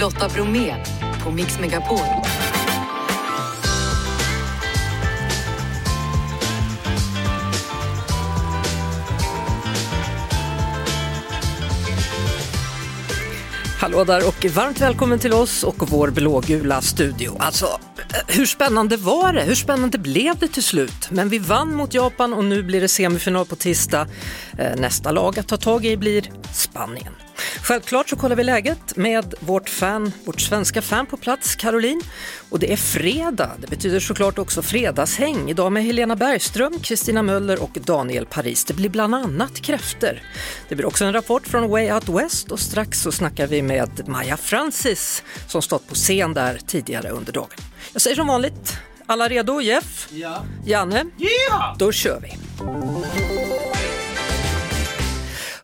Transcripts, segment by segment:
Lotta Bromé på Mix Megapol. Hallå där och varmt välkommen till oss och vår blågula studio. Alltså, eh, hur spännande var det? Hur spännande blev det till slut? Men vi vann mot Japan och nu blir det semifinal på tisdag. Eh, nästa lag att ta tag i blir Spanien. Självklart så kollar vi läget med vårt fan, vårt svenska fan på plats, Caroline. Och det är fredag, det betyder såklart också fredagshäng. Idag med Helena Bergström, Kristina Möller och Daniel Paris. Det blir bland annat kräfter. Det blir också en rapport från Way Out West och strax så snackar vi med Maja Francis som stått på scen där tidigare under dagen. Jag säger som vanligt, alla redo? Jeff? Ja. Janne? Ja! Då kör vi!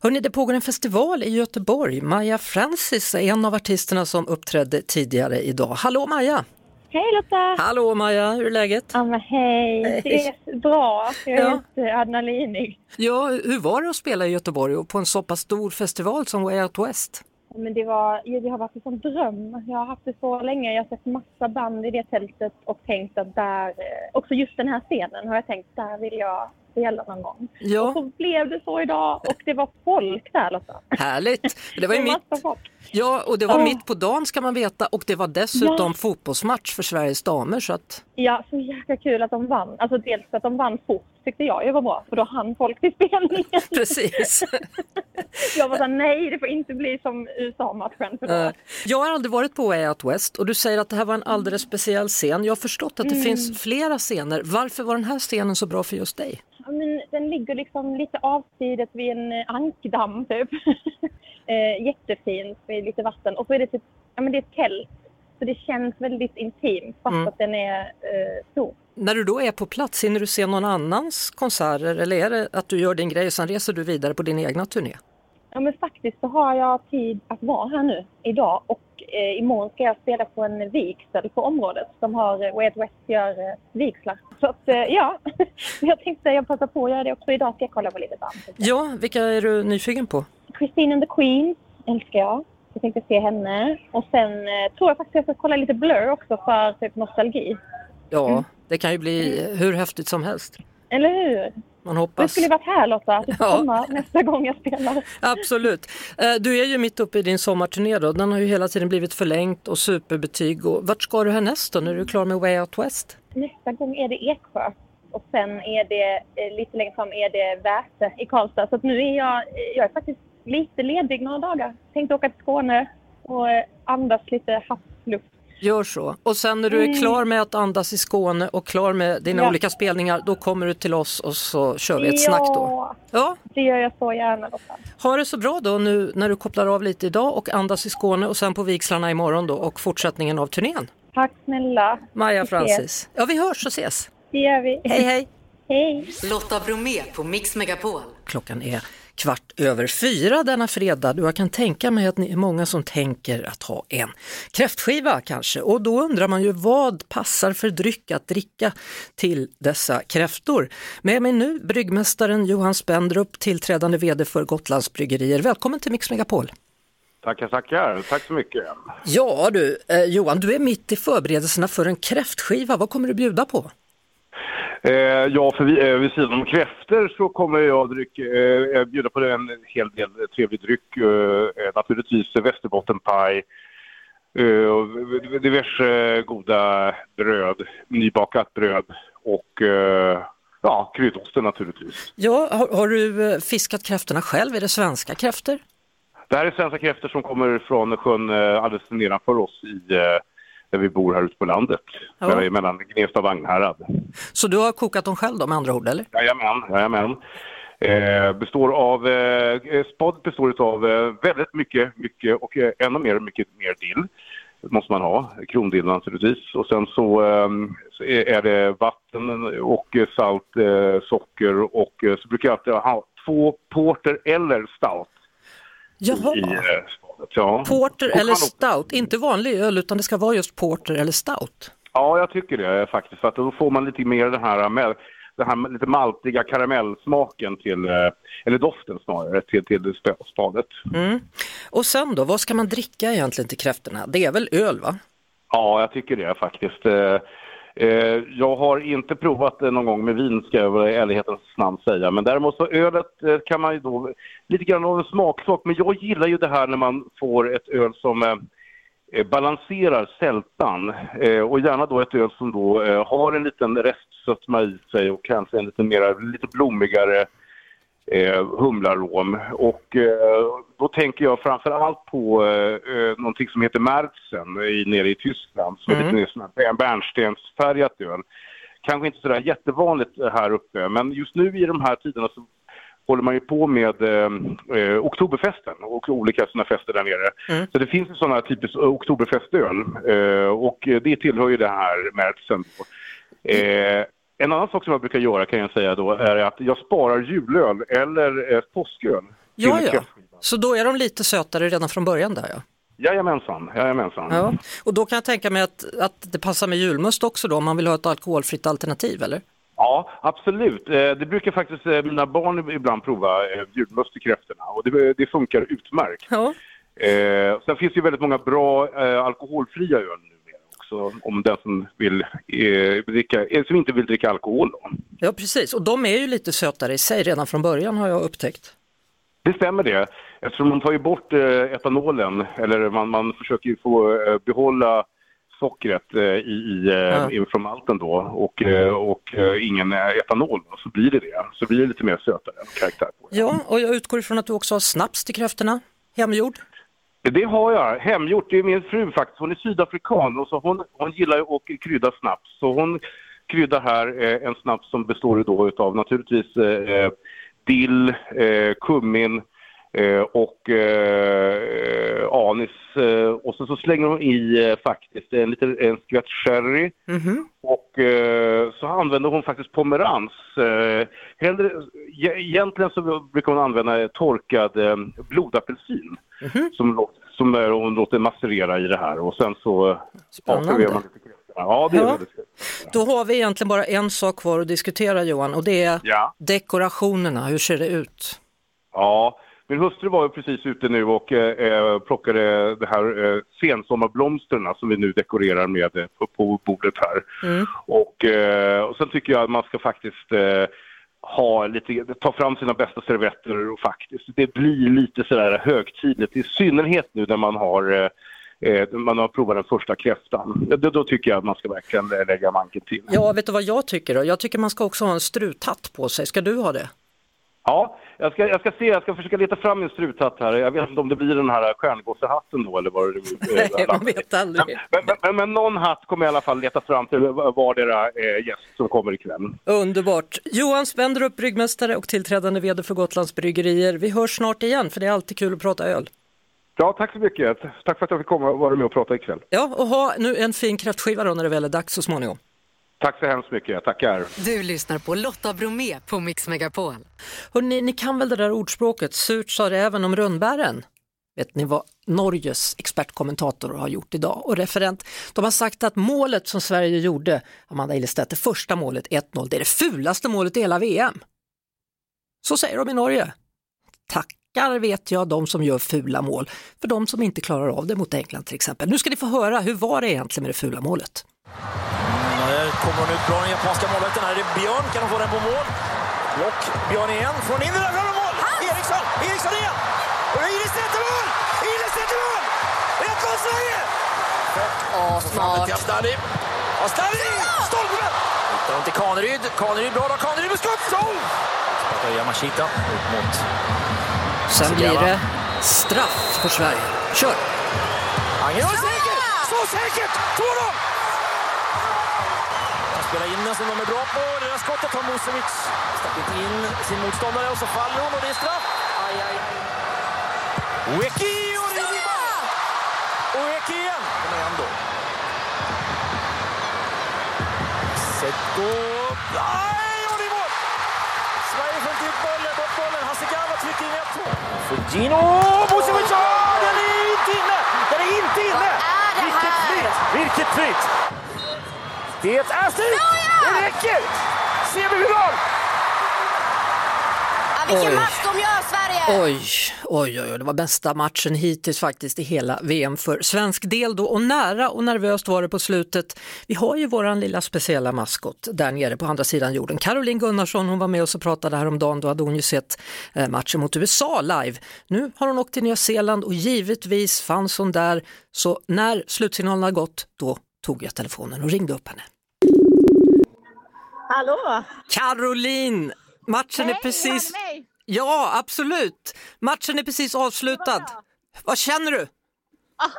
Hörrni, det pågår en festival i Göteborg. Maja Francis är en av artisterna som uppträdde tidigare idag. Hallå Maja! Hej Lotta! Hallå Maja, hur är läget? Ja men hej, det är bra. Jag är Ja. jätteadrenalinig. Ja, hur var det att spela i Göteborg och på en så pass stor festival som Way Out West? Men det, var, det har varit en sån dröm. Jag har haft det så länge. Jag har sett massa band i det tältet och tänkt att där, eh, också just den här scenen har jag tänkt, där vill jag spela någon gång. Och Ja, så blev det så idag och det var folk där Lotta. härligt! Det var ju mitt, ja, och det var Åh. mitt på dagen ska man veta och det var dessutom fotbollsmatch för Sveriges damer så att Ja, så jäkla kul att de vann. Alltså dels att de vann fort tyckte jag ju var bra, för då hann folk till spelningen. precis. Jag var såhär, nej det får inte bli som USA-matchen. Jag har aldrig varit på Way Out West och du säger att det här var en alldeles speciell scen. Jag har förstått att det finns flera scener. Varför var den här scenen så bra för just dig? Ja, men den ligger liksom lite avsides vid en eh, ankdamm typ. eh, jättefint med lite vatten. Och så är det typ, ja men det är ett tält. Så det känns väldigt intimt fast Mm. att den är eh, stor. När du då är på plats, hinner du se någon annans konserter eller är det att du gör din grej och sen reser du vidare på din egna turné? Ja men faktiskt så har jag tid att vara här nu idag och eh, imorgon ska jag spela på en vigsel på området som har eh, Way West gör eh, vigslar. Så att eh, ja, jag tänkte jag passar på att göra det också. Idag ska jag kolla på lite band. Ja, vilka är du nyfiken på? Christine and the Queen älskar jag. Jag tänkte se henne. Och sen eh, tror jag faktiskt jag ska kolla lite Blur också för typ nostalgi. Ja, det kan ju bli hur häftigt som helst. Eller hur? Man Det hoppas. skulle varit här Lotta, att du Ja. komma nästa gång jag spelar. Absolut. Eh, Du är ju mitt uppe i din sommarturné då. Den har ju hela tiden blivit förlängt och superbetyg. Och vart ska du härnäst då när du är klar med Way Out West? Nästa gång är det Eksjö. Och sen är det eh, lite längre fram är det Väte i Karlstad. Så att nu är jag, jag är faktiskt lite ledig några dagar. Tänkte åka till Skåne och eh, andas lite havsluft. Gör så. Och sen när du är klar med att andas i Skåne och klar med dina Ja. olika spelningar, då kommer du till oss och så kör vi ett snack då. Ja, Ja, det gör jag så gärna Lotta. ha det så bra då nu när du kopplar av lite idag och andas i Skåne och sen på vigslarna imorgon då och fortsättningen av turnén. Tack snälla. Maja. Francis. Ja, vi hörs och ses. Det gör vi. Hej hej! Hej. Lotta Bromé på Mix Megapol. Klockan är kvart över fyra denna fredag jag kan tänka mig att ni är många som tänker att ha en kräftskiva kanske och då undrar man ju vad passar för dryck att dricka till dessa kräftor. Med mig nu bryggmästaren Johan Spendrup, tillträdande VD för Gotlands bryggerier. Välkommen till Mix Megapol! Tackar, tackar. Tack så mycket. Ja du, eh, Johan, du är mitt i förberedelserna för en kräftskiva. Vad kommer du bjuda på? Eh, ja, för vi, eh, vid sidan om kräftor så kommer jag dryck, eh, bjuda på en hel del trevlig dryck. Eh, naturligtvis västerbottenpaj, eh, diverse goda bröd, nybakat bröd och eh, ja, kryddosten naturligtvis. Ja, har, har du eh, fiskat kräftorna själv? Är det svenska kräftor? Det här är svenska kräftor som kommer från sjön eh, alldeles nedanför oss i eh, där vi bor här ute på landet, Ja. mellan Gnesta och Vagnhärad. Så du har kokat dem själv då med andra ord eller? Jajamän, jajamän. Eh, består av, eh, spad består av eh, väldigt mycket, mycket och eh, ännu mer, mycket mer dill. Måste man ha, krondill naturligtvis. Och sen så, eh, så är det vatten och eh, salt, eh, socker och eh, så brukar jag alltid ha två porter eller stout Jaha. i eh. Ja. Porter Och eller stout, inte vanlig öl utan det ska vara just porter eller stout. Ja, jag tycker det faktiskt. För att då får man lite mer den här, den här lite maltiga karamellsmaken till, eh, eller doften snarare, till, till sp- spadet. Mm. Och sen då, vad ska man dricka egentligen till kräftorna? Det är väl öl va? Ja, jag tycker det faktiskt. Eh, Jag har inte provat det någon gång med vin ska jag i ärlighetens namn säga. Men däremot så ölet eh, kan man ju då, lite grann av en smaksak. Men jag gillar ju det här när man får ett öl som eh, eh balanserar sältan. Eh, Och gärna då ett öl som då eh, har en liten restsötma i sig och kanske en lite mer, lite blommigare eh, humlarom. Och eh, då tänker jag framför allt på eh, eh, någonting som heter Märzen i, nere i Tyskland. Som är lite mer sån här bärnstensfärgat öl. Kanske inte sådär jättevanligt här uppe, men just nu i de här tiderna så håller man ju på med eh, eh, Oktoberfesten och olika sådana fester där nere. Så det finns ju sådana typiskt Oktoberfestöl eh, och det tillhör ju det här Märzen. Eh, en annan sak som jag brukar göra kan jag säga då är att jag sparar julöl eller eh, påsköl. Ja, till ja. Så då är de lite sötare redan från början där ja. Jajamensan, jajamensan. ja. Och då kan jag tänka mig att, att det passar med julmust också då om man vill ha ett alkoholfritt alternativ eller? Ja, absolut. Eh, Det brukar faktiskt eh, mina barn ibland prova eh, julmust i kräftorna och det, det funkar utmärkt. Ja. Eh, sen finns det ju väldigt många bra eh, alkoholfria öl numera också om den som, vill, eh, dricka, eh, som inte vill dricka alkohol. Då. Ja precis, och de är ju lite sötare i sig redan från början har jag upptäckt. Det stämmer det. Eftersom man tar ju bort eh, etanolen, eller man, man försöker ju få eh, behålla sockret eh, i, i, Ja. eh, från malten då och, eh, och eh, ingen eh, etanol då, så blir det det. Så blir det lite mer sötare karaktär. Ja, och jag utgår ifrån att du också har snaps till kräftorna, hemgjord. Det har jag, hemgjort. Det är min fru faktiskt. Hon är sydafrikan och så hon, hon gillar att krydda snaps. Så hon kryddar här eh, en snaps som består då utav naturligtvis eh, eh dill, eh, kummin eh, och eh, anis. Eh, och så, så slänger hon i eh, faktiskt en liten en skvätt sherry. Och eh, så använder hon faktiskt pomerans. Eh, hellre, egentligen så brukar hon använda torkad eh, blodapelsin. Som, lå- som eh, hon låter masserera i det här och sen så eh, Spännande. serverar man lite. Ja, det är Ja. Då har vi egentligen bara en sak kvar att diskutera Johan och det är Ja. dekorationerna, hur ser det ut? Ja, min hustru var ju precis ute nu och eh, eh, plockade det här eh, sensommarblomsterna som vi nu dekorerar med eh, på, bordet här. Och, eh, och sen tycker jag att man ska faktiskt eh, ha lite, ta fram sina bästa servetter och faktiskt, det blir lite sådär högtidligt, i synnerhet nu när man har eh, eh, man har provat den första kräftan. Då, då tycker jag att man ska verkligen lägga manken till. Ja, vet du vad jag tycker då? Jag tycker man ska också ha en struthatt på sig, ska du ha det? Ja, jag ska, jag ska se, jag ska försöka leta fram min struthatt här. Jag vet inte om det blir den här stjärngossehatten då eller vad det Nej, blir. man vet aldrig. Men, men, men, men någon hatt kommer jag i alla fall leta fram till vardera eh, gäst som kommer ikväll. Underbart! Johan Spendrup, bryggmästare och tillträdande vd för Gotlands Bryggerier. Vi hörs snart igen för det är alltid kul att prata öl. Ja, tack så mycket. Tack för att jag fick komma och vara med och prata ikväll. Ja, och ha nu en fin kräftskiva då när det väl är dags så småningom. Tack så hemskt mycket. Tackar. Du lyssnar på Lotta Bromé på Mix Megapol. Hörrni, ni kan väl det där ordspråket, surt sa räven om rönnbären? Vet ni vad Norges expertkommentator har gjort idag och referent? De har sagt att målet som Sverige gjorde, Amanda Ilestedt, det första målet 1-0, det är det fulaste målet i hela VM. Så säger de i Norge. Tackar vet jag de som gör fula mål, för de som inte klarar av det mot England till exempel. Nu ska ni få höra, hur var det egentligen med det fula målet? Där kommer hon ut bra, den japanska målvakten. Här är det Björn, kan hon få den på mål? Och Björn igen, från inre där har mål! Eriksson, Eriksson igen! Och Ilestedt i mål! Ilestedt i mål! 1-0 Sverige! Åh, smart. till Asllani. Asllani! Stolpen! Hittar hon till Kaneryd. Kaneryd bra då, Kaneryd med skott! Mål! Spelar Yamashita upp mot Sen blir det straff för Sverige. Kör! Anger. Och säkert! Så säkert! 2-0! Spelar in den som de är bra på. Det där skottet har Musovic stapplat in sin motståndare och så faller hon och det är straff. Aj, aj, aj. Oeki och det! Oeki igen! Kom igen då. Seko. Aj, och det är mål! Sverige får inte bollen, bort bollen. Hasegawa trycker in 1-2. Fugino! Musovic! Den är inte inne! Den är inte inne! är det Vilket flyt! Vilket flyt! Det är slut! Det räcker! semifinal! Ja, vilken Oj. match de gör, Sverige! Oj, oj, oj, oj, det var bästa matchen hittills faktiskt i hela VM för svensk del då och nära och nervöst var det på slutet. Vi har ju våran lilla speciella maskot där nere på andra sidan jorden. Caroline Gunnarsson, hon var med oss och pratade häromdagen, då hade hon ju sett eh, matchen mot USA live. Nu har hon åkt till Nya Zeeland och givetvis fanns hon där, så när slutsignalen har gått, då tog jag telefonen och ringde upp henne. Hallå! Caroline! Matchen är Hej, precis... hörde mig? Ja, absolut! Matchen är precis avslutad. Vad känner du? Ah,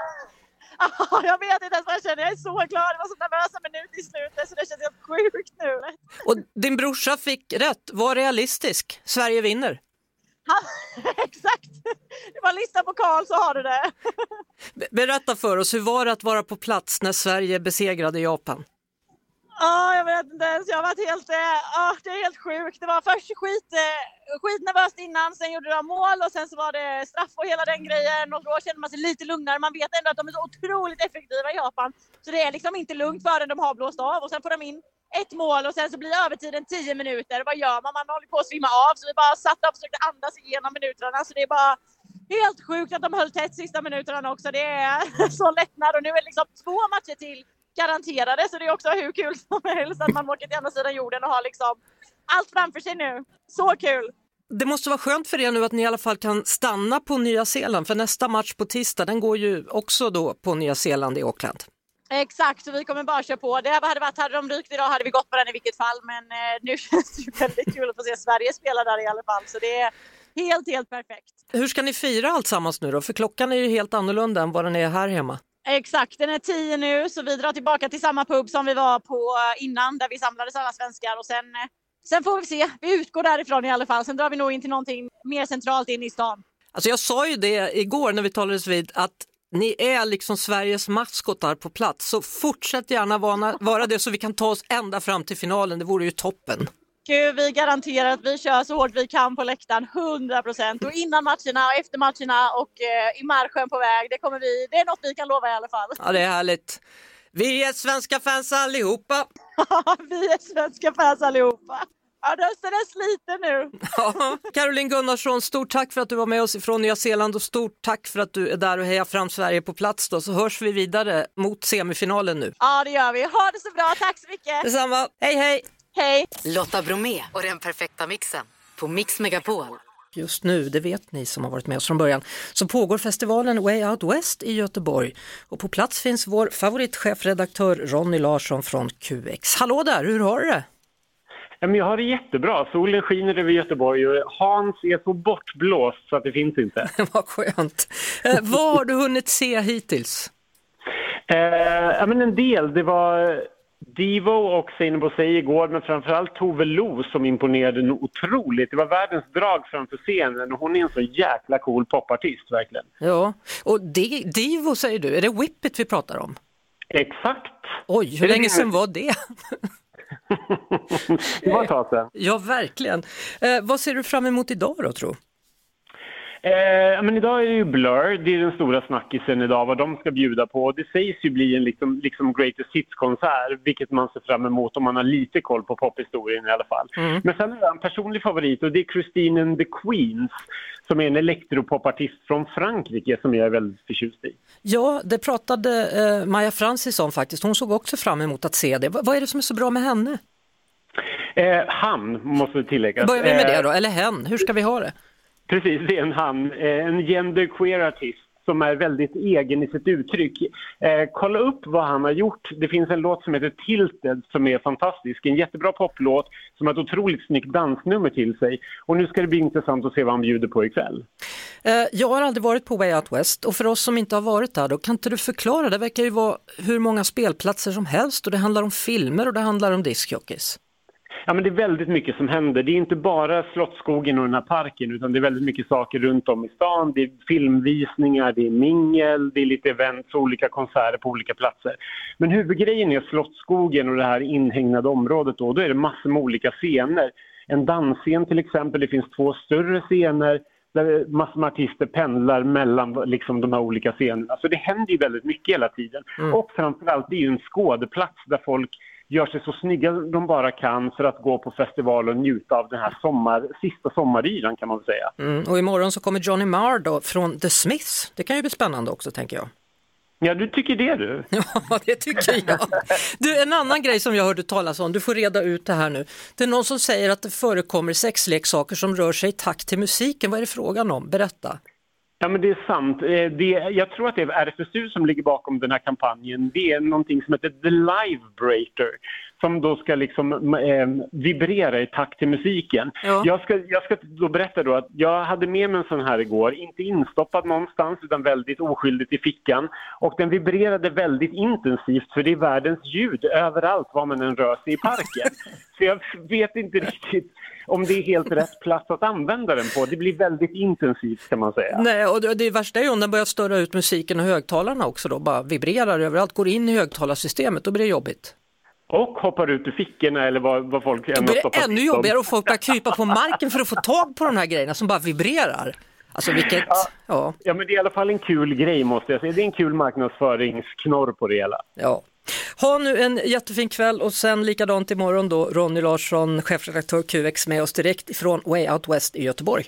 jag vet inte ens vad jag känner. Jag är så glad. Det var så nervösa minuter i slutet så det känns helt sjukt nu. Och din brorsa fick rätt, var realistisk. Sverige vinner. Ha, exakt! Det var lista på Karl så har du det. Be- Berätta för oss, hur var det att vara på plats när Sverige besegrade Japan? Ja, jag vet inte ens. Jag har varit helt... eh, det är helt sjukt. Det var först skit, eh, skitnervöst innan, sen gjorde de mål och sen så var det straff och hela den grejen och då kände man sig lite lugnare. Man vet ändå att de är så otroligt effektiva i Japan. Så det är liksom inte lugnt förrän de har blåst av och sen får de in ett mål och sen så blir övertiden 10 minuter. Vad gör man? Man håller på att svimma av så vi bara satt och försökte andas igenom minuterna. Så det är bara helt sjukt att de höll tätt sista minuterna också. Det är så lättnad och nu är det liksom två matcher till garanterade så det är också hur kul som helst att man åker till andra sidan jorden och har liksom allt framför sig nu. Så kul! Det måste vara skönt för er nu att ni i alla fall kan stanna på Nya Zeeland, för nästa match på tisdag den går ju också då på Nya Zeeland i Auckland. Exakt, så vi kommer bara köra på. Det hade varit, hade de rykt idag hade vi gått på den i vilket fall men eh, nu känns det ju väldigt kul att få se Sverige spela där i alla fall så det är helt, helt perfekt. Hur ska ni fira alltsammans nu då? För klockan är ju helt annorlunda än vad den är här hemma. Exakt, den är tio nu så vi drar tillbaka till samma pub som vi var på eh, innan där vi samlades alla svenskar och sen, eh, sen får vi se. Vi utgår därifrån i alla fall. Sen drar vi nog in till någonting mer centralt in i stan. Alltså jag sa ju det igår när vi talades vid att ni är liksom Sveriges maskotar på plats, så fortsätt gärna vara, vara det så vi kan ta oss ända fram till finalen, det vore ju toppen. Vi garanterar att vi kör så hårt vi kan på läktaren, 100 procent. Och innan matcherna och efter matcherna och eh, i marschen på väg, det kommer vi, det är något vi kan lova i alla fall. Ja, det är härligt. Vi är svenska fans allihopa. vi är svenska fans allihopa. Ja, rösten är sliten nu. Ja. Caroline Gunnarsson, stort tack för att du var med oss ifrån Nya Zeeland och stort tack för att du är där och hejar fram Sverige på plats då, så hörs vi vidare mot semifinalen nu. Ja, det gör vi. Ha det så bra. Tack så mycket. Detsamma, hej hej! Hej! Lotta Bromé och den perfekta mixen på Mix Megapol. Just nu, det vet ni som har varit med oss från början, så pågår festivalen Way Out West i Göteborg och på plats finns vår favoritchefredaktör Ronny Larsson från QX. Hallå där, hur har du det? Ja, men jag har det jättebra. Solen skiner över Göteborg och Hans är så bortblåst så att det finns inte. Vad skönt. Eh, vad har du hunnit se hittills? Eh, ja, men en del. Det var Divo och Seinabo Bosei igår, men framförallt Tove Lo som imponerade otroligt. Det var världens drag framför scenen och hon är en så jäkla cool popartist verkligen. Ja, och Di- Divo säger du, är det Whippet vi pratar om? Exakt. Oj, hur länge sedan var det? det var ett tag sedan. Ja, verkligen. Eh, vad ser du fram emot idag då, tro? Eh, men idag är det ju Blur, det är den stora snackisen idag, vad de ska bjuda på. Det sägs ju bli en liksom, liksom greatest hits-konsert, vilket man ser fram emot om man har lite koll på pophistorien i alla fall. Men sen är det en personlig favorit och det är Christine and the Queens, som är en elektropopartist från Frankrike som jag är väldigt förtjust i. Ja, det pratade eh, Maja Francis om faktiskt. Hon såg också fram emot att se det. Va- vad är det som är så bra med henne? Eh, han, måste tilläggas. Börjar vi med Eh, det då, eller hen? Hur ska vi ha det? Precis, det är en han. Eh, En genderqueer artist som är väldigt egen i sitt uttryck. Eh, kolla upp vad han har gjort. Det finns en låt som heter Tilted som är fantastisk. En jättebra poplåt som har ett otroligt snyggt dansnummer till sig. Och nu ska det bli intressant att se vad han bjuder på ikväll. Eh, jag har aldrig varit på Way Out West och för oss som inte har varit där då, kan inte du förklara? Det verkar ju vara hur många spelplatser som helst och det handlar om filmer och det handlar om discjockeys. Ja, men det är väldigt mycket som händer. Det är inte bara Slottsskogen och den här parken utan det är väldigt mycket saker runt om i stan. Det är filmvisningar, det är mingel, det är lite events och olika konserter på olika platser. Men huvudgrejen är Slottsskogen och det här inhägnade området då. Då är det massor med olika scener. En dansscen till exempel, det finns två större scener där massor med artister pendlar mellan liksom, de här olika scenerna. Så det händer ju väldigt mycket hela tiden. Och framförallt, det är ju en skådeplats där folk gör sig så snygga de bara kan för att gå på festival och njuta av den här sommar, sista sommaryran kan man väl säga. Mm, och imorgon så kommer Johnny Marr då från The Smiths. Det kan ju bli spännande också tänker jag. Ja, du tycker det du. Ja, det tycker jag. Du, en annan grej som jag hörde talas om, du får reda ut det här nu. Det är någon som säger att det förekommer sexleksaker som rör sig i takt till musiken. Vad är det frågan om? Berätta. Ja, men det är sant. Eh, det, jag tror att det är RFSU som ligger bakom den här kampanjen. Det är någonting som heter The Livebreaker som då ska liksom eh, vibrera i takt till musiken. Ja. Jag, ska, jag ska då berätta då att jag hade med mig en sån här igår, inte instoppad någonstans utan väldigt oskyldigt i fickan. Och den vibrerade väldigt intensivt för det är världens ljud överallt var man än rör sig i parken. Så jag vet inte riktigt om det är helt rätt plats att använda den på. Det blir väldigt intensivt kan man säga. Nej, och det, det värsta är ju om den börjar störa ut musiken och högtalarna också då, bara vibrerar överallt, går in i högtalarsystemet, då blir det jobbigt. Och hoppar ut ur fickorna eller vad, vad folk Då än har blir det ännu jobbigare och folk börjar krypa på marken för att få tag på de här grejerna som bara vibrerar. Alltså vilket, ja, Ja, men det är i alla fall en kul grej måste jag säga. Det är en kul marknadsföringsknorr på det hela. ja. Ha nu en jättefin kväll och sen likadant imorgon då Ronny Larsson, chefredaktör QX med oss direkt ifrån Way Out West i Göteborg.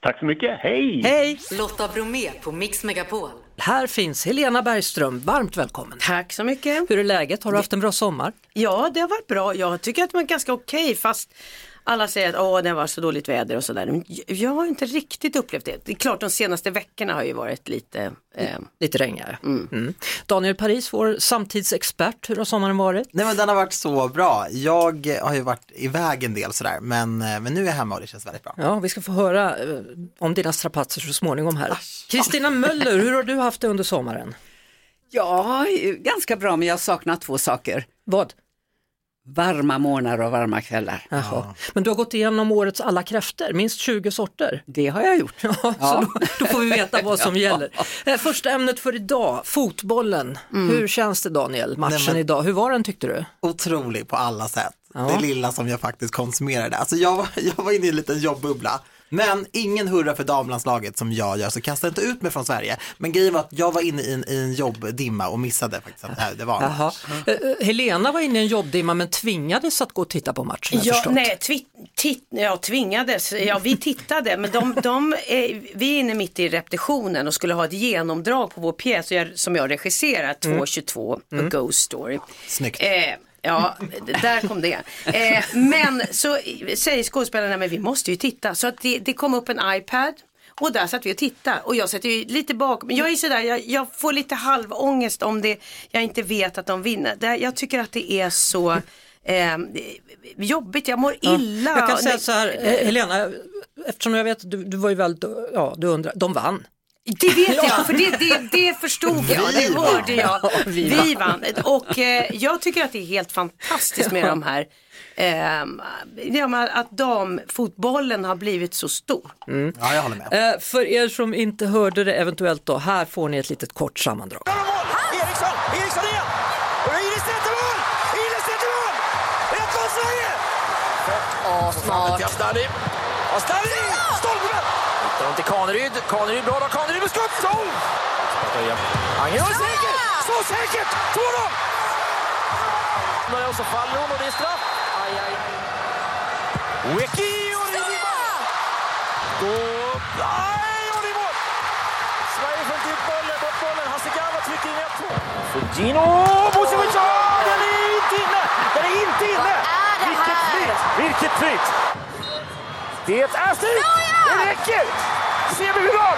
Tack så mycket, hej! Hej! Lotta Bromé på Mix Megapol. Här finns Helena Bergström, varmt välkommen. Tack så mycket. Hur är läget? Har du haft en bra sommar? Ja, det har varit bra. Jag tycker att det var ganska okej fast alla säger att Åh, det var så dåligt väder och sådär. Men jag- har inte riktigt upplevt det. Det är klart de senaste veckorna har ju varit lite eh, Lite regnigare. Mm. Daniel Paris, vår samtidsexpert, hur har sommaren varit? Nej men den har varit så bra. Jag har ju varit iväg en del sådär, men, eh, men nu är jag hemma och det känns väldigt bra. Ja, vi ska få höra eh, om dina strapatser så småningom här. Kristina Möller, hur har du haft det under sommaren? Ja, ganska bra, men jag saknar två saker. Vad? Varma morgnar och varma kvällar. Jaha. Men du har gått igenom årets alla kräftor, minst 20 sorter. Det har jag gjort. Ja, så då, då får vi veta vad som gäller. Eh, Första ämnet för idag, fotbollen. Hur känns det Daniel, matchen Nej, men- idag? Hur var den tyckte du? Otrolig på alla sätt. Ja. Det lilla som jag faktiskt konsumerade. Alltså jag var, jag var inne i en liten jobbbubbla. Men ingen hurra för damlandslaget som jag gör, så kasta inte ut mig från Sverige. Men grejen var att jag var inne i en, i en jobbdimma och missade faktiskt att det, här, det var en match. Eh, Helena var inne i en jobbdimma men tvingades att gå och titta på matchen. Ja, nej, twi- tit- ja, tvingades. Ja, vi tittade, men de, de, eh, vi är inne mitt i repetitionen och skulle ha ett genomdrag på vår pjäs som jag regisserar, 222, A Ghost Story. Snyggt. Eh, ja, där kom det. Eh, men så säger skådespelarna, men vi måste ju titta. Så att det, det kom upp en iPad. Och där satt vi och tittade och jag satt ju lite bak, men jag är sådär, jag, jag får lite halvångest om det, jag inte vet att de vinner. Det, jag tycker att det är så eh, jobbigt, jag mår illa. Jag kan säga så här, Helena, eftersom jag vet att du, du var ju väldigt, ja du undrar, de vann. Det vet jag, för det, det, det förstod jag, Vi det hörde jag. Ja, vi vann. Och eh, jag tycker att det är helt fantastiskt med de här, eh, att damfotbollen har blivit så stor. Ja, jag håller med. Eh, för er som inte hörde det eventuellt då, här får ni ett litet kort sammandrag. Eriksson! Eriksson igen! Och Iris sätter mål! Iris sätter mål! 1-0 Sverige! Ja, smart. Till Asllani. Asllani! Stolpen! Hittar hon till Kaneryd. Kaneryd bra då. Kaneryd med skott! Så! Anger och säker! Så säkert! 2-0! Och så faller hon och det är straff. Aj, aj, aj. Weki och det är mål! Gå... Nej, och det är mål! Sverige får inte ut bollen, bort bollen. Hasse Gava trycker in 1-2. Fugino! Musovic! Ah, Den är inte inne! Den är inte inne! Vilket flyt! Vilket flyt! Det är slut! Det räcker! Semifinal!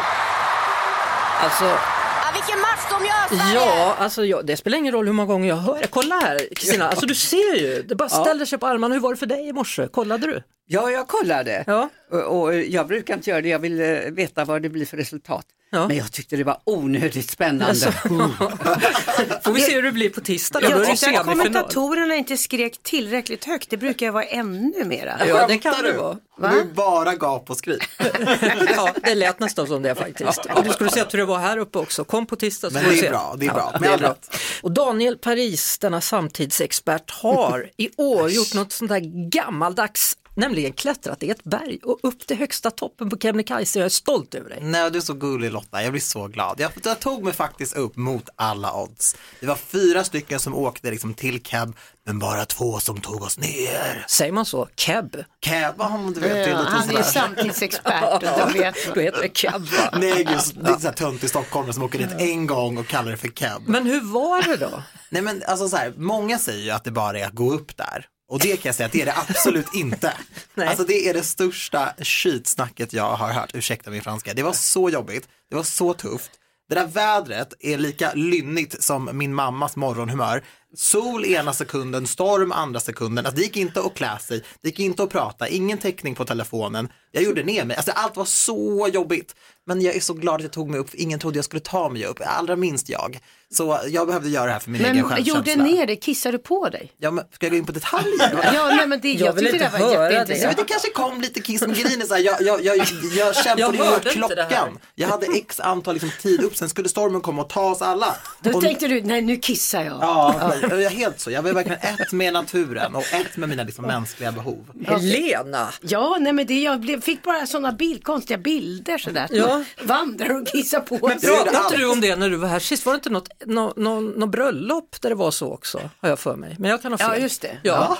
Alltså, Ja, vilken match de gör Sverige! ja, alltså ja, det spelar ingen roll hur många gånger jag hör det. Kolla här Kristina, alltså du ser ju, det bara ställer sig på armarna. Hur var det för dig i morse? Kollade du? Ja, jag kollade. Ja. Och, och jag brukar inte göra det, jag vill eh, veta vad det blir för resultat. Ja. Men jag tyckte det var onödigt spännande. Alltså, får vi se hur det blir på tisdag då? Jag tyckte att kommentatorerna inte skrek tillräckligt högt, det brukar ju vara ännu mera. Ja, det kan Skämtar det du? vara. Du bara gap och skrik. Ja, det lät nästan som det faktiskt. Och du skulle se hur det var här uppe också. Kom på tisdag så Men får du det är se. bra, det är bra. Ja, det är bra. Och Daniel Paris, denna samtidsexpert, har i år gjort något sånt där gammaldags nämligen klättrat i ett berg och upp till högsta toppen på Kebnekaise. Jag är stolt över dig. Nej, du är så gullig Lotta, jag blir så glad. Jag, jag tog mig faktiskt upp mot alla odds. Det var fyra stycken som åkte liksom till Keb, men bara två som tog oss ner. Säger man så? Keb? Keb, ja, du vet, det är Ja, han är ju samtidsexpert då vet Då heter det Keb va? Nej, just, det är så här tönt i Stockholm som åker dit en gång och kallar det för Keb. Men hur var det då? Nej men alltså så här, många säger ju att det bara är att gå upp där. Och det kan jag säga att det är det absolut inte. Nej. Alltså det är det största skitsnacket jag har hört, ursäkta min franska. Det var så jobbigt, det var så tufft. Det där vädret är lika lynnigt som min mammas morgonhumör. Sol ena sekunden, storm andra sekunden. Alltså det gick inte att klä sig, det gick inte att prata, ingen täckning på telefonen. Jag gjorde ner mig, alltså allt var så jobbigt. Men jag är så glad att jag tog mig upp, för ingen trodde jag skulle ta mig upp, allra minst jag. Så jag behövde göra det här för min egen Men självkänsla. gjorde ner det, kissade du på dig? Ja, men ska jag gå in på detaljer? Ja, nej, men det, jag, Jag tyckte det inte var men jätteintressant. det kanske kom lite kiss, men grejen är så här, jag, jag, jag, jag Jag kämpade ju mot det klockan. Jag hade x antal liksom, tid upp, sen skulle stormen komma och ta oss alla. Då Och- tänkte du, nej nu kissar jag. Ja, jag är helt så. Jag var verkligen ett med naturen och ett med mina liksom, mänskliga behov. Helena! Ja, nej men det, jag blev, fick bara sådana bild, konstiga bilder sådär. Ja. Vandrar och kissar på Men sig. pratade inte du om det när du var här sist? Var det inte något, nå, nå, nå bröllop där det var så också? Har jag för mig. Men jag kan ha fel. Ja, just det. Ja,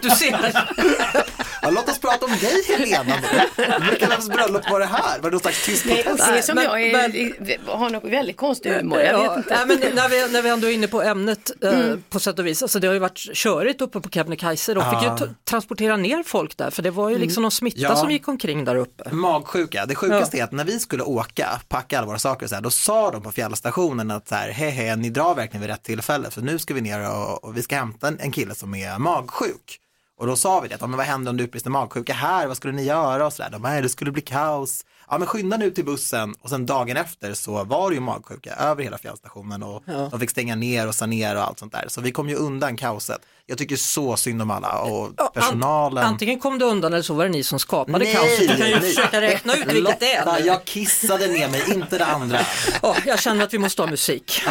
du ser. Ja, låt oss prata om dig Helena nu. Vilka vems bröllop var det här? Var det någon slags tyst Nej, det är som men- jag är, har någon väldigt konstig humor. Jag vet Ja, inte. nej, men när, vi, när vi ändå är inne på ämnet eh, på sätt och vis, alltså det har ju varit körigt uppe på Kebnekaise. De fick ju transportera ner folk där för det var ju liksom någon smitta Ja. som gick omkring där uppe. Magsjuka. Det sjukaste är att när vi skulle åka, packa alla våra saker och så här, då sa de på fjällstationen att så här, hej hej, ni drar verkligen vid rätt tillfälle, för nu ska vi ner och, och vi ska hämta en, en kille som är magsjuk. Och då sa vi det, ja, men vad händer om du utbrister magsjuka här, vad skulle ni göra och så där. De "Nej, det skulle bli kaos. Ja men skynda nu till bussen och sen dagen efter så var det ju magsjuka över hela fjällstationen och de fick stänga ner och sanera och allt sånt där. Så vi kom ju undan kaoset. Jag tycker så synd om alla och Ja, personalen. Antingen kom du undan eller så var det ni som skapade kaoset. Du kan ju nej. försöka räkna ut vilket det är. Jag kissade ner mig, inte det andra. Ja, jag känner att vi måste ha musik.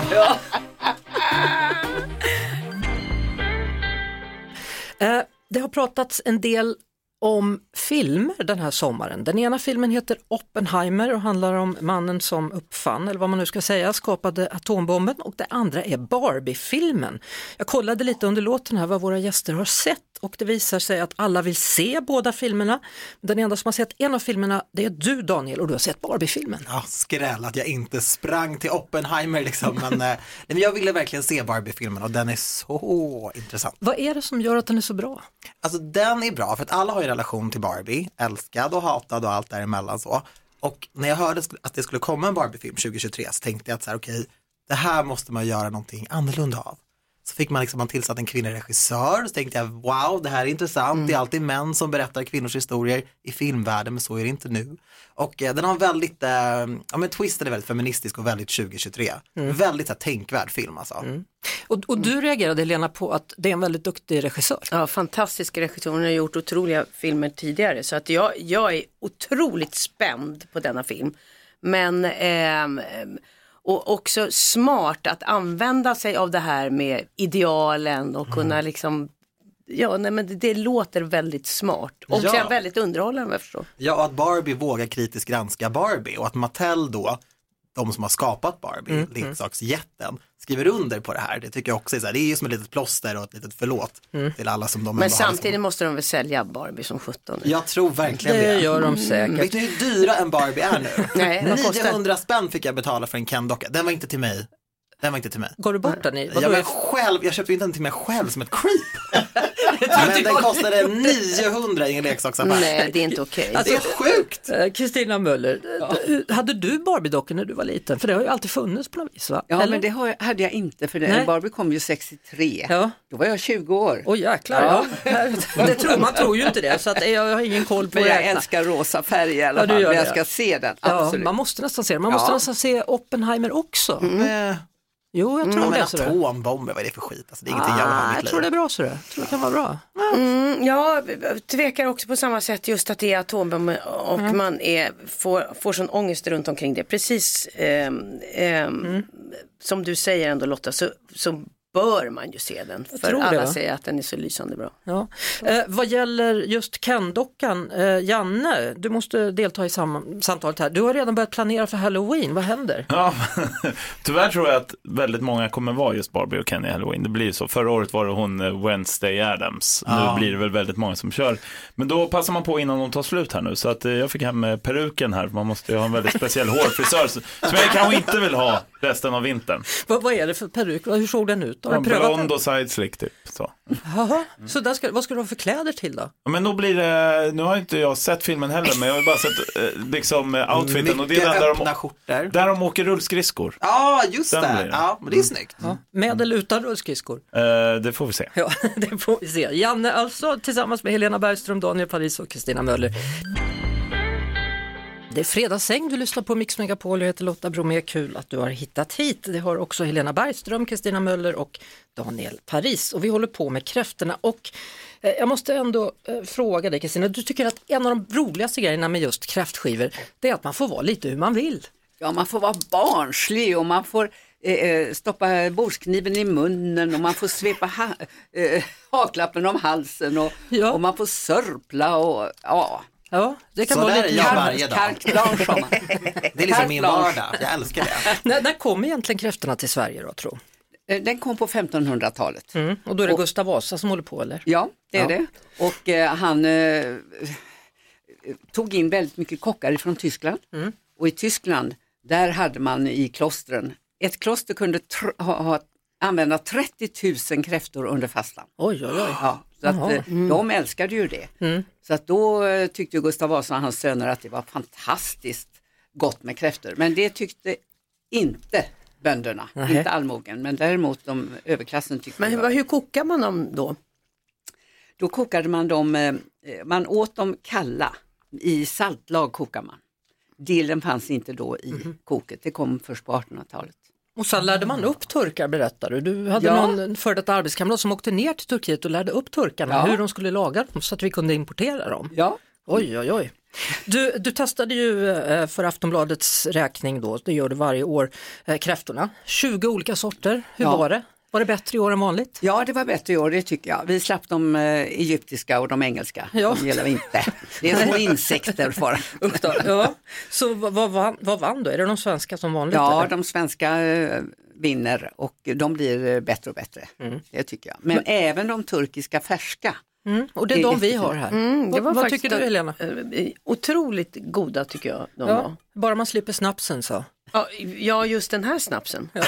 Eh, det har pratats en del om filmer den här sommaren. Den ena filmen heter Oppenheimer och handlar om mannen som uppfann, eller vad man nu ska säga, skapade atombomben och det andra är Barbie-filmen. Jag kollade lite under låten här vad våra gäster har sett och det visar sig att alla vill se båda filmerna. Den enda som har sett en av filmerna det är du Daniel och du har sett Barbie-filmen. Ja, skräll att jag inte sprang till Oppenheimer liksom, men, eh, nej, men jag ville verkligen se Barbie-filmen och den är så intressant. Vad är det som gör att den är så bra? Alltså den är bra för att alla har ju en relation till Barbie, älskad och hatad och allt däremellan så. Och när jag hörde att det skulle komma en Barbie-film 2023 så tänkte jag att så här, okej, det här måste man göra någonting annorlunda av. Så fick man liksom, man tillsatt en kvinnlig regissör, så tänkte jag wow, det här är intressant, det är alltid män som berättar kvinnors historier i filmvärlden, men så är det inte nu. Och eh, den har väldigt, eh, ja men twisten är väldigt feministisk och väldigt 2023. Väldigt så här, tänkvärd film alltså. Och, och du reagerade Helena på att det är en väldigt duktig regissör. Ja, fantastisk regissör. Hon har gjort otroliga filmer tidigare. Så att jag, jag är otroligt spänd på denna film. Men ehm, och också smart att använda sig av det här med idealen och kunna liksom Ja, nej, men det, det låter väldigt smart och Ja. väldigt underhållande vad jag förstår. Ja, och att Barbie vågar kritiskt granska Barbie och att Mattel då, de som har skapat Barbie, Mm, leksaksjätten, skriver under på det här. Det tycker jag också är så här, det är ju som ett litet plåster och ett litet förlåt Mm. till alla som de Men samtidigt måste de väl sälja Barbie som 17 Jag tror verkligen det. Det gör de säkert. Vet ni hur dyra en Barbie är nu? Nej, vad kostar 900 spänn fick jag betala för en Ken-docka. Den var inte till mig. Den var inte till mig. Går du bort den i? Jag, var själv, jag köpte inte den till mig själv som ett creep. Men den kostade 900 i en leksaksaffär. Nej, det är inte okej. det är sjukt. Eh, Kristina Möller, eh, hade du Barbie-dockor när du var liten? För det har ju alltid funnits på något vis va? Ja, Eller? men det har, hade jag inte för den Barbie kom ju 63. Ja. Då var jag 20 år. Åh jäklar, ja. Det tror, man tror ju inte det så att jag har ingen koll på Men jag räkna. älskar rosa färg i alla Ja, fall. Men jag ska se den, Ja, absolut. man måste nästan se det. Man Ja. måste nästan se Oppenheimer också. Eh, Jo, jag tror Men det. Så det. atombomber, vad är det för skit? Alltså, det är ingenting jag vill ha i Ah, mitt jag liv. tror det är bra så det. Jag tror det kan vara bra. Mm, jag tvekar också på samma sätt just att det är atombomb och man är, får, får sån ångest runt omkring det. Precis ehm, ehm, som du säger ändå Lotta så, så bör man ju se den. För det, alla va? säger att den är så lysande bra. Ja. Eh, vad gäller just Ken-dockan, eh, Janne, du måste delta i sam- samtalet här. Du har redan börjat planera för Halloween, vad händer? Ja, tyvärr tror jag att väldigt många kommer vara just Barbie och Kenny i Halloween. Det blir ju så. Förra året var det hon eh, Wednesday Adams. Ja. Nu blir det väl väldigt många som kör. Men då passar man på innan de tar slut här nu. Så att eh, jag fick hem eh, peruken här. Man måste ju ha en väldigt speciell hårfrisör som jag kanske inte vill ha resten av vintern. Vad, vad är det för peruk? Hur såg den ut? Har Ja? Blond och side slick typ. Så. Jaha, så där ska, vad ska du ha för kläder till då? Ja, Men då blir det, nu har inte jag sett filmen heller, men jag har ju bara sett eh, liksom eh, outfiten. och det är Mycket den där öppna de, skjortor. där de åker rullskridskor. Ja, just Den det. blir det. Ja, men det är snyggt. Ja. Med eller utan rullskridskor? Eh, det får vi se. Ja, det får vi se. Janne alltså tillsammans med Helena Bergström, Daniel Paris och Kristina Möller. Det är fredagsäng, du lyssnar på Mix Megapol, jag heter Lotta Bromé, kul att du har hittat hit. Det har också Helena Bergström, Kristina Möller och Daniel Paris och vi håller på med kräftorna och eh, jag måste ändå eh, fråga dig Kristina, du tycker att en av de roligaste grejerna med just kräftskivor det är att man får vara lite hur man vill. Ja, man får vara barnslig och man får eh, eh, stoppa bordskniven i munnen och man får svepa ha, haklappen om halsen och, Ja. och man får sörpla och ja. Ja, det kan Så vara där lite är jag varje dag. Det är liksom min vardag. Jag älskar det. När, när kom egentligen kräftorna till Sverige då tro? Eh, Den kom på 1500-talet. Mm. Och då är det Gustav Vasa som håller på eller? Ja, det är Ja. det. Och eh, han eh, tog in väldigt mycket kockar från Tyskland. Mm. Och i Tyskland, där hade man i klostren, ett kloster kunde ha, ha, använda 30 000 kräftor under fastan. Oj, oj, oj. Ja, så Jaha. att, eh, de älskade ju det. Mm. Så att då eh, tyckte Gustav Vasa och hans söner att det var fantastiskt gott med kräftor. Men det tyckte inte bönderna, Nej. inte allmogen. Men däremot de överklassen tyckte Men hur, var hur kokar man dem då? Då kokade man dem, eh, man åt dem kalla, i saltlag kokar man. Dillen fanns inte då i Mhm. koket, det kom först på 1800-talet. Och sen lärde man upp turkar berättar du. Du hade Ja. någon före detta arbetskamrat som åkte ner till Turkiet och lärde upp turkarna Ja. hur de skulle laga dem så att vi kunde importera dem. Ja. Oj, oj, oj. Du, du testade ju eh, för Aftonbladets räkning då, det gör du varje år, eh, kräftorna. 20 olika sorter, hur Ja. var det? Var det bättre i år än vanligt? Ja, det var bättre i år, det tycker jag. Vi slapp de eh, egyptiska och de engelska. Ja. De gillar vi inte. Det är små insekter bara. Ja. Så vad, vad, vann, vad vann då? Är det de svenska som vanligt? Ja, eller? de svenska eh, vinner och de blir eh, bättre och bättre. Mm. Det tycker jag. Men, även de turkiska färska. Mm, och det är de vi har här. Mm, det var vad vad tycker du en- Helena? eh, Otroligt goda tycker jag de var. Ja, bara man slipper snapsen så. Ja, ja, just den här snapsen.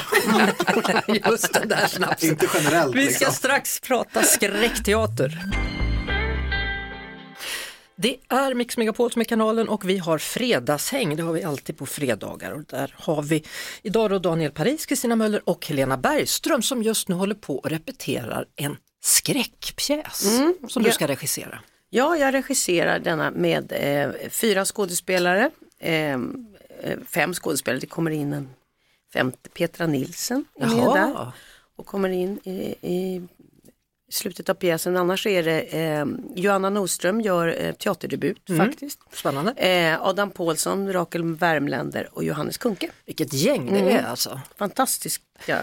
Just den där snapsen. Inte generellt. Vi ska liksom. strax prata skräckteater. Det är Mix Megapol som är kanalen och vi har fredagshäng, det har vi alltid på fredagar. Och där har vi idag då Daniel Paris, Kristina Möller och Helena Bergström som just nu håller på och repeterar en skräckpjäs som du ska regissera. Ja, jag regisserar denna med eh, fyra skådespelare, eh, eh, fem skådespelare. Det kommer in en femte, Petra Nilsen är med där och kommer in i, i slutet av pjäsen. Annars är det eh, Johanna Nordström gör eh, teaterdebut faktiskt. spännande. Eh, Adam Pålsson, Rakel Värmländer och Johannes Kunke. Vilket gäng det Mm. är alltså. Fantastiska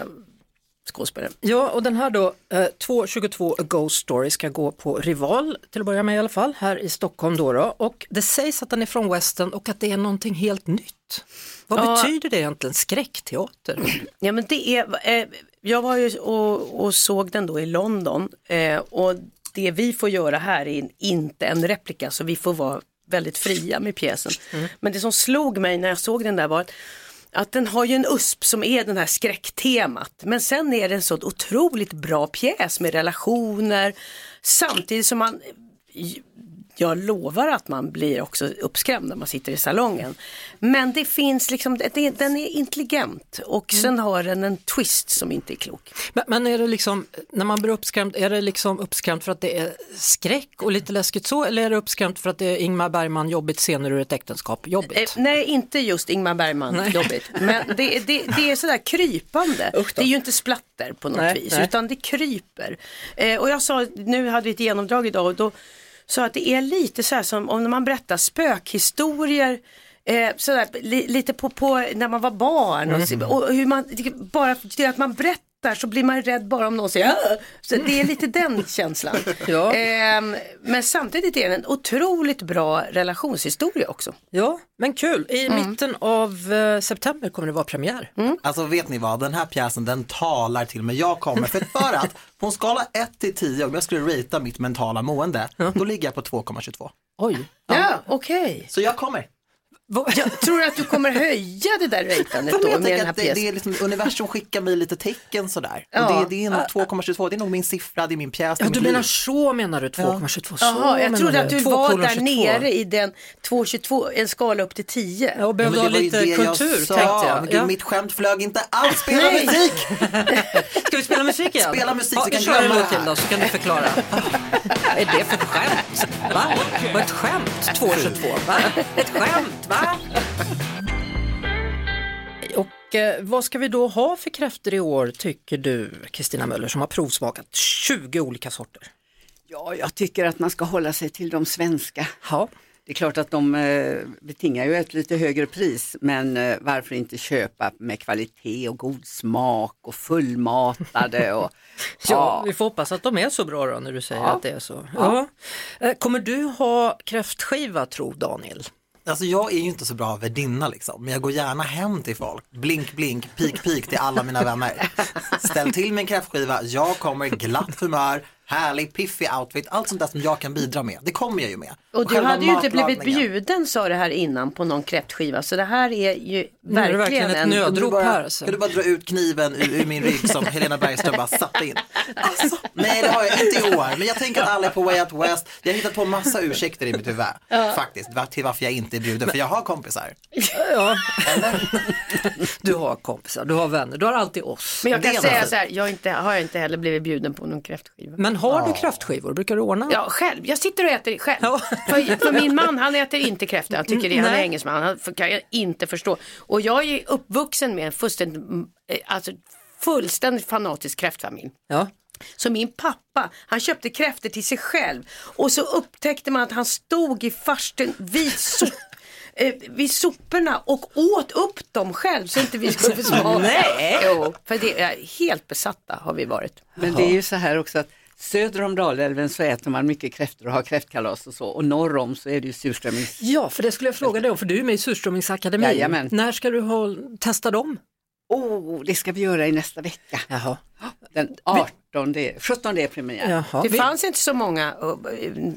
skådespelare. Ja, och den här då, eh, 2.22 A Ghost Story ska gå på Rival till att börja med i alla fall, här i Stockholm då. då. Och det sägs att den är från Western och att det är någonting helt nytt. Vad Ja. betyder det egentligen, skräckteater? Ja men det är, eh, jag var ju och, och såg den då i London eh, och det vi får göra här är inte en replika så vi får vara väldigt fria med pjäsen. Men det som slog mig när jag såg den där var att, att den har ju en USP som är den här skräcktemat men sen är det en så otroligt bra pjäs med relationer samtidigt som man jag lovar att man blir också uppskrämd när man sitter i salongen. Men det finns liksom, det, den är intelligent och sen har den en twist som inte är klok. Men, men är det liksom, när man blir uppskrämd, är det liksom uppskrämt för att det är skräck och lite läskigt så eller är det uppskrämt för att det är Ingmar Bergman jobbigt scener ur ett äktenskap jobbigt? Eh, nej, inte just Ingmar Bergman Nej. jobbigt. Men det, det, det är sådär krypande. Det är ju inte splatter på något Nej, vis nej. utan det kryper. Eh, och jag sa, nu hade vi ett genomdrag idag och då sa att det är lite så här som om man berättar spökhistorier Eh, sådär, li, lite på, på när man var barn och, Mm. och hur man, bara det att man berättar tittar så blir man rädd bara om någon säger "Åh!" Så det är lite den känslan. Ja. Ehm, men samtidigt är det en otroligt bra relationshistoria också. Ja, men kul. I mitten av eh, september kommer det vara premiär. Alltså vet ni vad, den här pjäsen den talar till mig. Jag kommer, för, för att på en skala 1 till 10, om jag skulle ratea mitt mentala mående, då ligger jag på 2,22. Oj. Ja, okej. Så jag kommer. Jag tror att du kommer höja det där ratandet då jag med den här att det, det är liksom, universum skickar mig lite tecken sådär. Ja. Och det, det är nog 2,22, det är nog min siffra, det är min pjäs. Ja, är du menar liv. så menar du, 2,22. Så Jaha, jag trodde att du var där 2,22. nere i den 2,22, en skala upp till 10. Ja, och Ja, behövde men ha lite kultur jag tänkte jag. Gud, Ja. mitt skämt flög inte alls, spela musik! Ska vi spela musik igen? Spela musik ja, så kan glömma det till här. då så kan du förklara. Vad är det för skämt? Va? Vad ett skämt? 2,22? Va? Ett skämt? Va? Och eh, vad ska vi då ha för kräftor i år tycker du Kristina Möller som har provsmakat 20 olika sorter? Ja, jag tycker att man ska hålla sig till de svenska. Ja. Det är klart att de eh, betingar ju ett lite högre pris, men eh, varför inte köpa med kvalitet och god smak och fullmatade och Ja, vi får hoppas att de är så bra då när du säger Ja. att det är så. Ja. Kommer du ha kräftskiva tro Daniel? Alltså jag är ju inte så bra värdinna liksom, men jag går gärna hem till folk. Blink, blink, pik, pik till alla mina vänner. Ställ till min kräftskiva, jag kommer glatt humör, härlig, piffig outfit, allt sånt där som jag kan bidra med. Det kommer jag ju med. Och du själva hade ju inte blivit bjuden sa det här innan på någon kräftskiva så det här är ju Nu är verkligen, verkligen ett en... nöd- Kan du Drog bara, här, alltså. kan du bara dra ut kniven ur, ur min rygg som Helena Bergström bara satte in? Alltså, nej, det har jag inte i år, men jag tänker att alla är på Way Out West. Jag har hittat på massa ursäkter i mitt huvud, faktiskt, var- till varför jag inte är bjuden, för jag har kompisar. Ja. Du har kompisar, du har vänner, du har alltid oss. Men jag kan Det säga så här, jag har inte, har jag inte heller blivit bjuden på någon kräftskiva. Men har du kräftskivor, brukar du ordna? Ja, själv. Jag sitter och äter själv. Ja. För, för min man, han äter inte kräftor. Han tycker det, han är engelsman. Han kan jag inte förstå. Och jag är uppvuxen med en fullständigt, eh, alltså fullständigt fanatisk kräftfamilj. Ja. Så min pappa, han köpte kräftor till sig själv och så upptäckte man att han stod i farstun vid, sop, eh, vid soporna och åt upp dem själv så inte vi skulle få smaka. Nej. Jo, för det är helt besatta har vi varit. Men det är ju så här också att söder om Dalälven så äter man mycket kräftor och har kräftkalas och så och norr om så är det ju surströmmings... Ja, för det skulle jag fråga dig om, för du är med i Surströmmingsakademin. Jajamän. När ska du ha, testa dem? Oh, det ska vi göra i nästa vecka. Jaha. Den 18, 17 är premiär. Jaha. Det fanns inte så många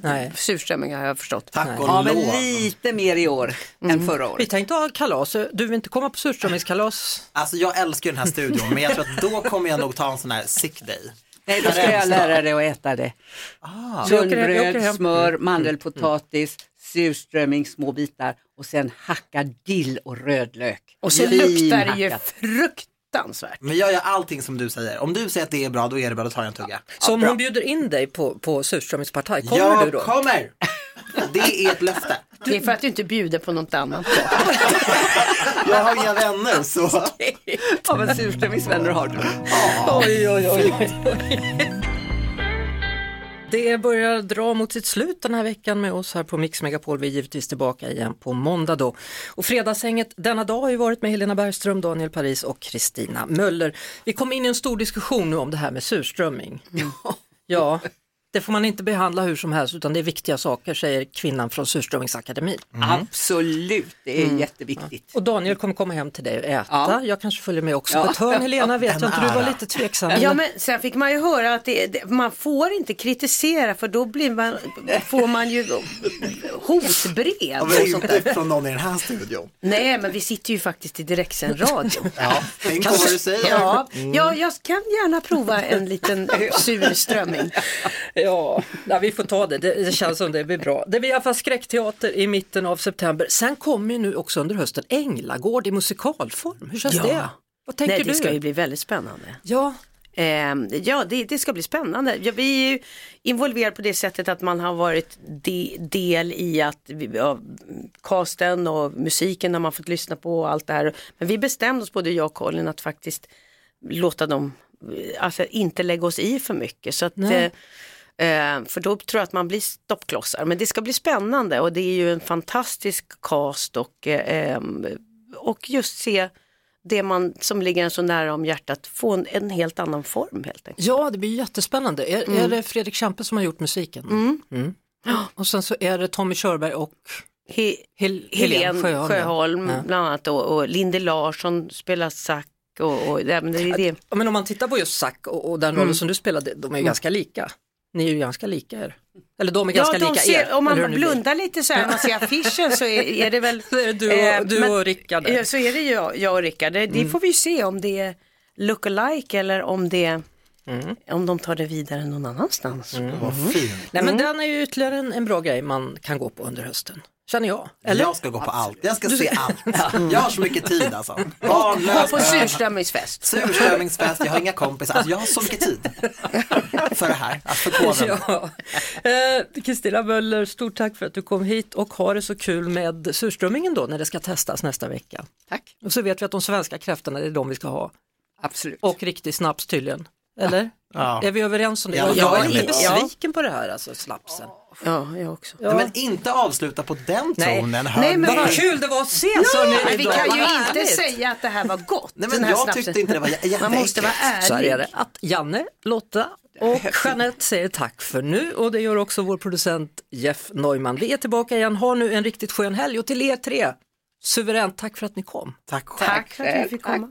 Nej. surströmmingar har jag förstått. Tack och Ja, men lite mer i år än förra året. Vi tänkte ha kalas, du vill inte komma på surströmmingskalas? Alltså jag älskar den här studion, men jag tror att då kommer jag nog ta en sån här sick day. Nej, då ska jag lära dig att äta det. Ah. Tunnbröd, smör, mandelpotatis, surströmming, små bitar och sen hacka dill och rödlök. Och så luktar det ju fruktansvärt. Men jag gör allting som du säger. Om du säger att det är bra, då är det bra, då tar jag en tugga. Så om bra. hon bjuder in dig på, på surströmmingspartaj, kommer jag du då? kommer! Det är ett löfte. Det är för att du inte bjuder på något annat. Jag har inga vänner så. Ja, men surströmmingsvänner har du. Oj, oj, oj. oj. Det börjar dra mot sitt slut den här veckan med oss här på Mix Megapol. Vi är givetvis tillbaka igen på måndag då. Och fredagshänget denna dag har ju varit med Helena Bergström, Daniel Paris och Kristina Möller. Vi kom in i en stor diskussion nu om det här med surströmming. Ja, det får man inte behandla hur som helst utan det är viktiga saker säger kvinnan från Surströmmingsakademin. Absolut, det är jätteviktigt. Och Daniel kommer komma hem till dig och äta. Ja. Jag kanske följer med också Ja. på ett hörn. Helena vet jag inte, du var lite tveksam. Ja men sen fick man ju höra att det, det, man får inte kritisera för då blir man, får man ju hotbrev Ja, men inte från någon i den här studion. Nej men vi sitter ju faktiskt i direktsänd radio. Ja, tänk på vad du säger. Ja, ja, jag kan gärna prova en liten surströmming. Ja, nej, vi får ta det. det. Det känns som det blir bra. Det blir i alla fall skräckteater i mitten av september. Sen kommer ju nu också under hösten Änglagård i musikalform. Hur känns Ja. det? Vad tänker Nej, det du? ska ju bli väldigt spännande. Ja, Ehm, ja, det, det ska bli spännande. Ja, vi är ju involverade på det sättet att man har varit de, del i att ja, casten och musiken har man fått lyssna på och allt det här. Men vi bestämde oss, både jag och Colin, att faktiskt låta dem, alltså inte lägga oss i för mycket. Så att, eh, eh, för då tror jag att man blir stoppklossar. Men det ska bli spännande och det är ju en fantastisk cast och, eh, ehm, och just se det man som ligger en så nära om hjärtat få en, en helt annan form helt enkelt. Ja, det blir jättespännande. Är, Mm. är det Fredrik Kempe som har gjort musiken? Mm. Och sen så är det Tommy Körberg och He, Hel- Helen Sjöholm, Sjöholm. ja. bland annat och, och Linde Larsson spelar sax och, och ja, men det det. Men om man tittar på just Zack och, och den rollen Mm. som du spelade, de är ju ganska lika. Ni är ju ganska lika er. Eller de är Ja, ganska de lika ser, er. om man blundar lite så här, man ser affischen så är, är det väl Så är det du och, Eh, du men- och Rickard. Ja, så är det ju jag, jag och Rickard. Det, det Mm. får vi ju se om det är look-alike eller om, det, om de tar det vidare någon annanstans. Mm. Fint. Nej Mm. men den är ju ytterligare en, en bra grej man kan gå på under hösten. Känner jag. Eller? Jag ska gå på allt. Jag ska Du se allt. Jag har så mycket tid alltså. Gå Barnlös, på surströmmingsfest. surströmmingsfest, jag har inga kompisar. Alltså, jag har så mycket tid för det här. Att förkovra mig. Ja. Eh, Kristina Möller, stort tack för att du kom hit och ha det så kul med surströmmingen då när det ska testas nästa vecka. Tack. Och så vet vi att de svenska kräftorna är de vi ska ha. Absolut. Och riktig snaps tydligen. Eller? Ja. Är vi överens om det? Ja, jag, är lite besviken på det här, alltså slapsen. Ja, jag också. Ja. Nej, men inte avsluta på den Nej. tonen. Nej, men- Vad kul det var att ses hörni, Men vi kan ju inte härligt. säga att det här var gott. Nej, men jag snapsen. tyckte inte det var jä- jätteäckligt. Man måste vara ärlig. Så här är det att Janne, Lotta och Jeanette säger tack för nu och det gör också vår producent Jeff Neumann. Vi är tillbaka igen, ha nu en riktigt skön helg och till er tre, suveränt tack för att ni kom. Tack själv. Tack för att vi fick komma.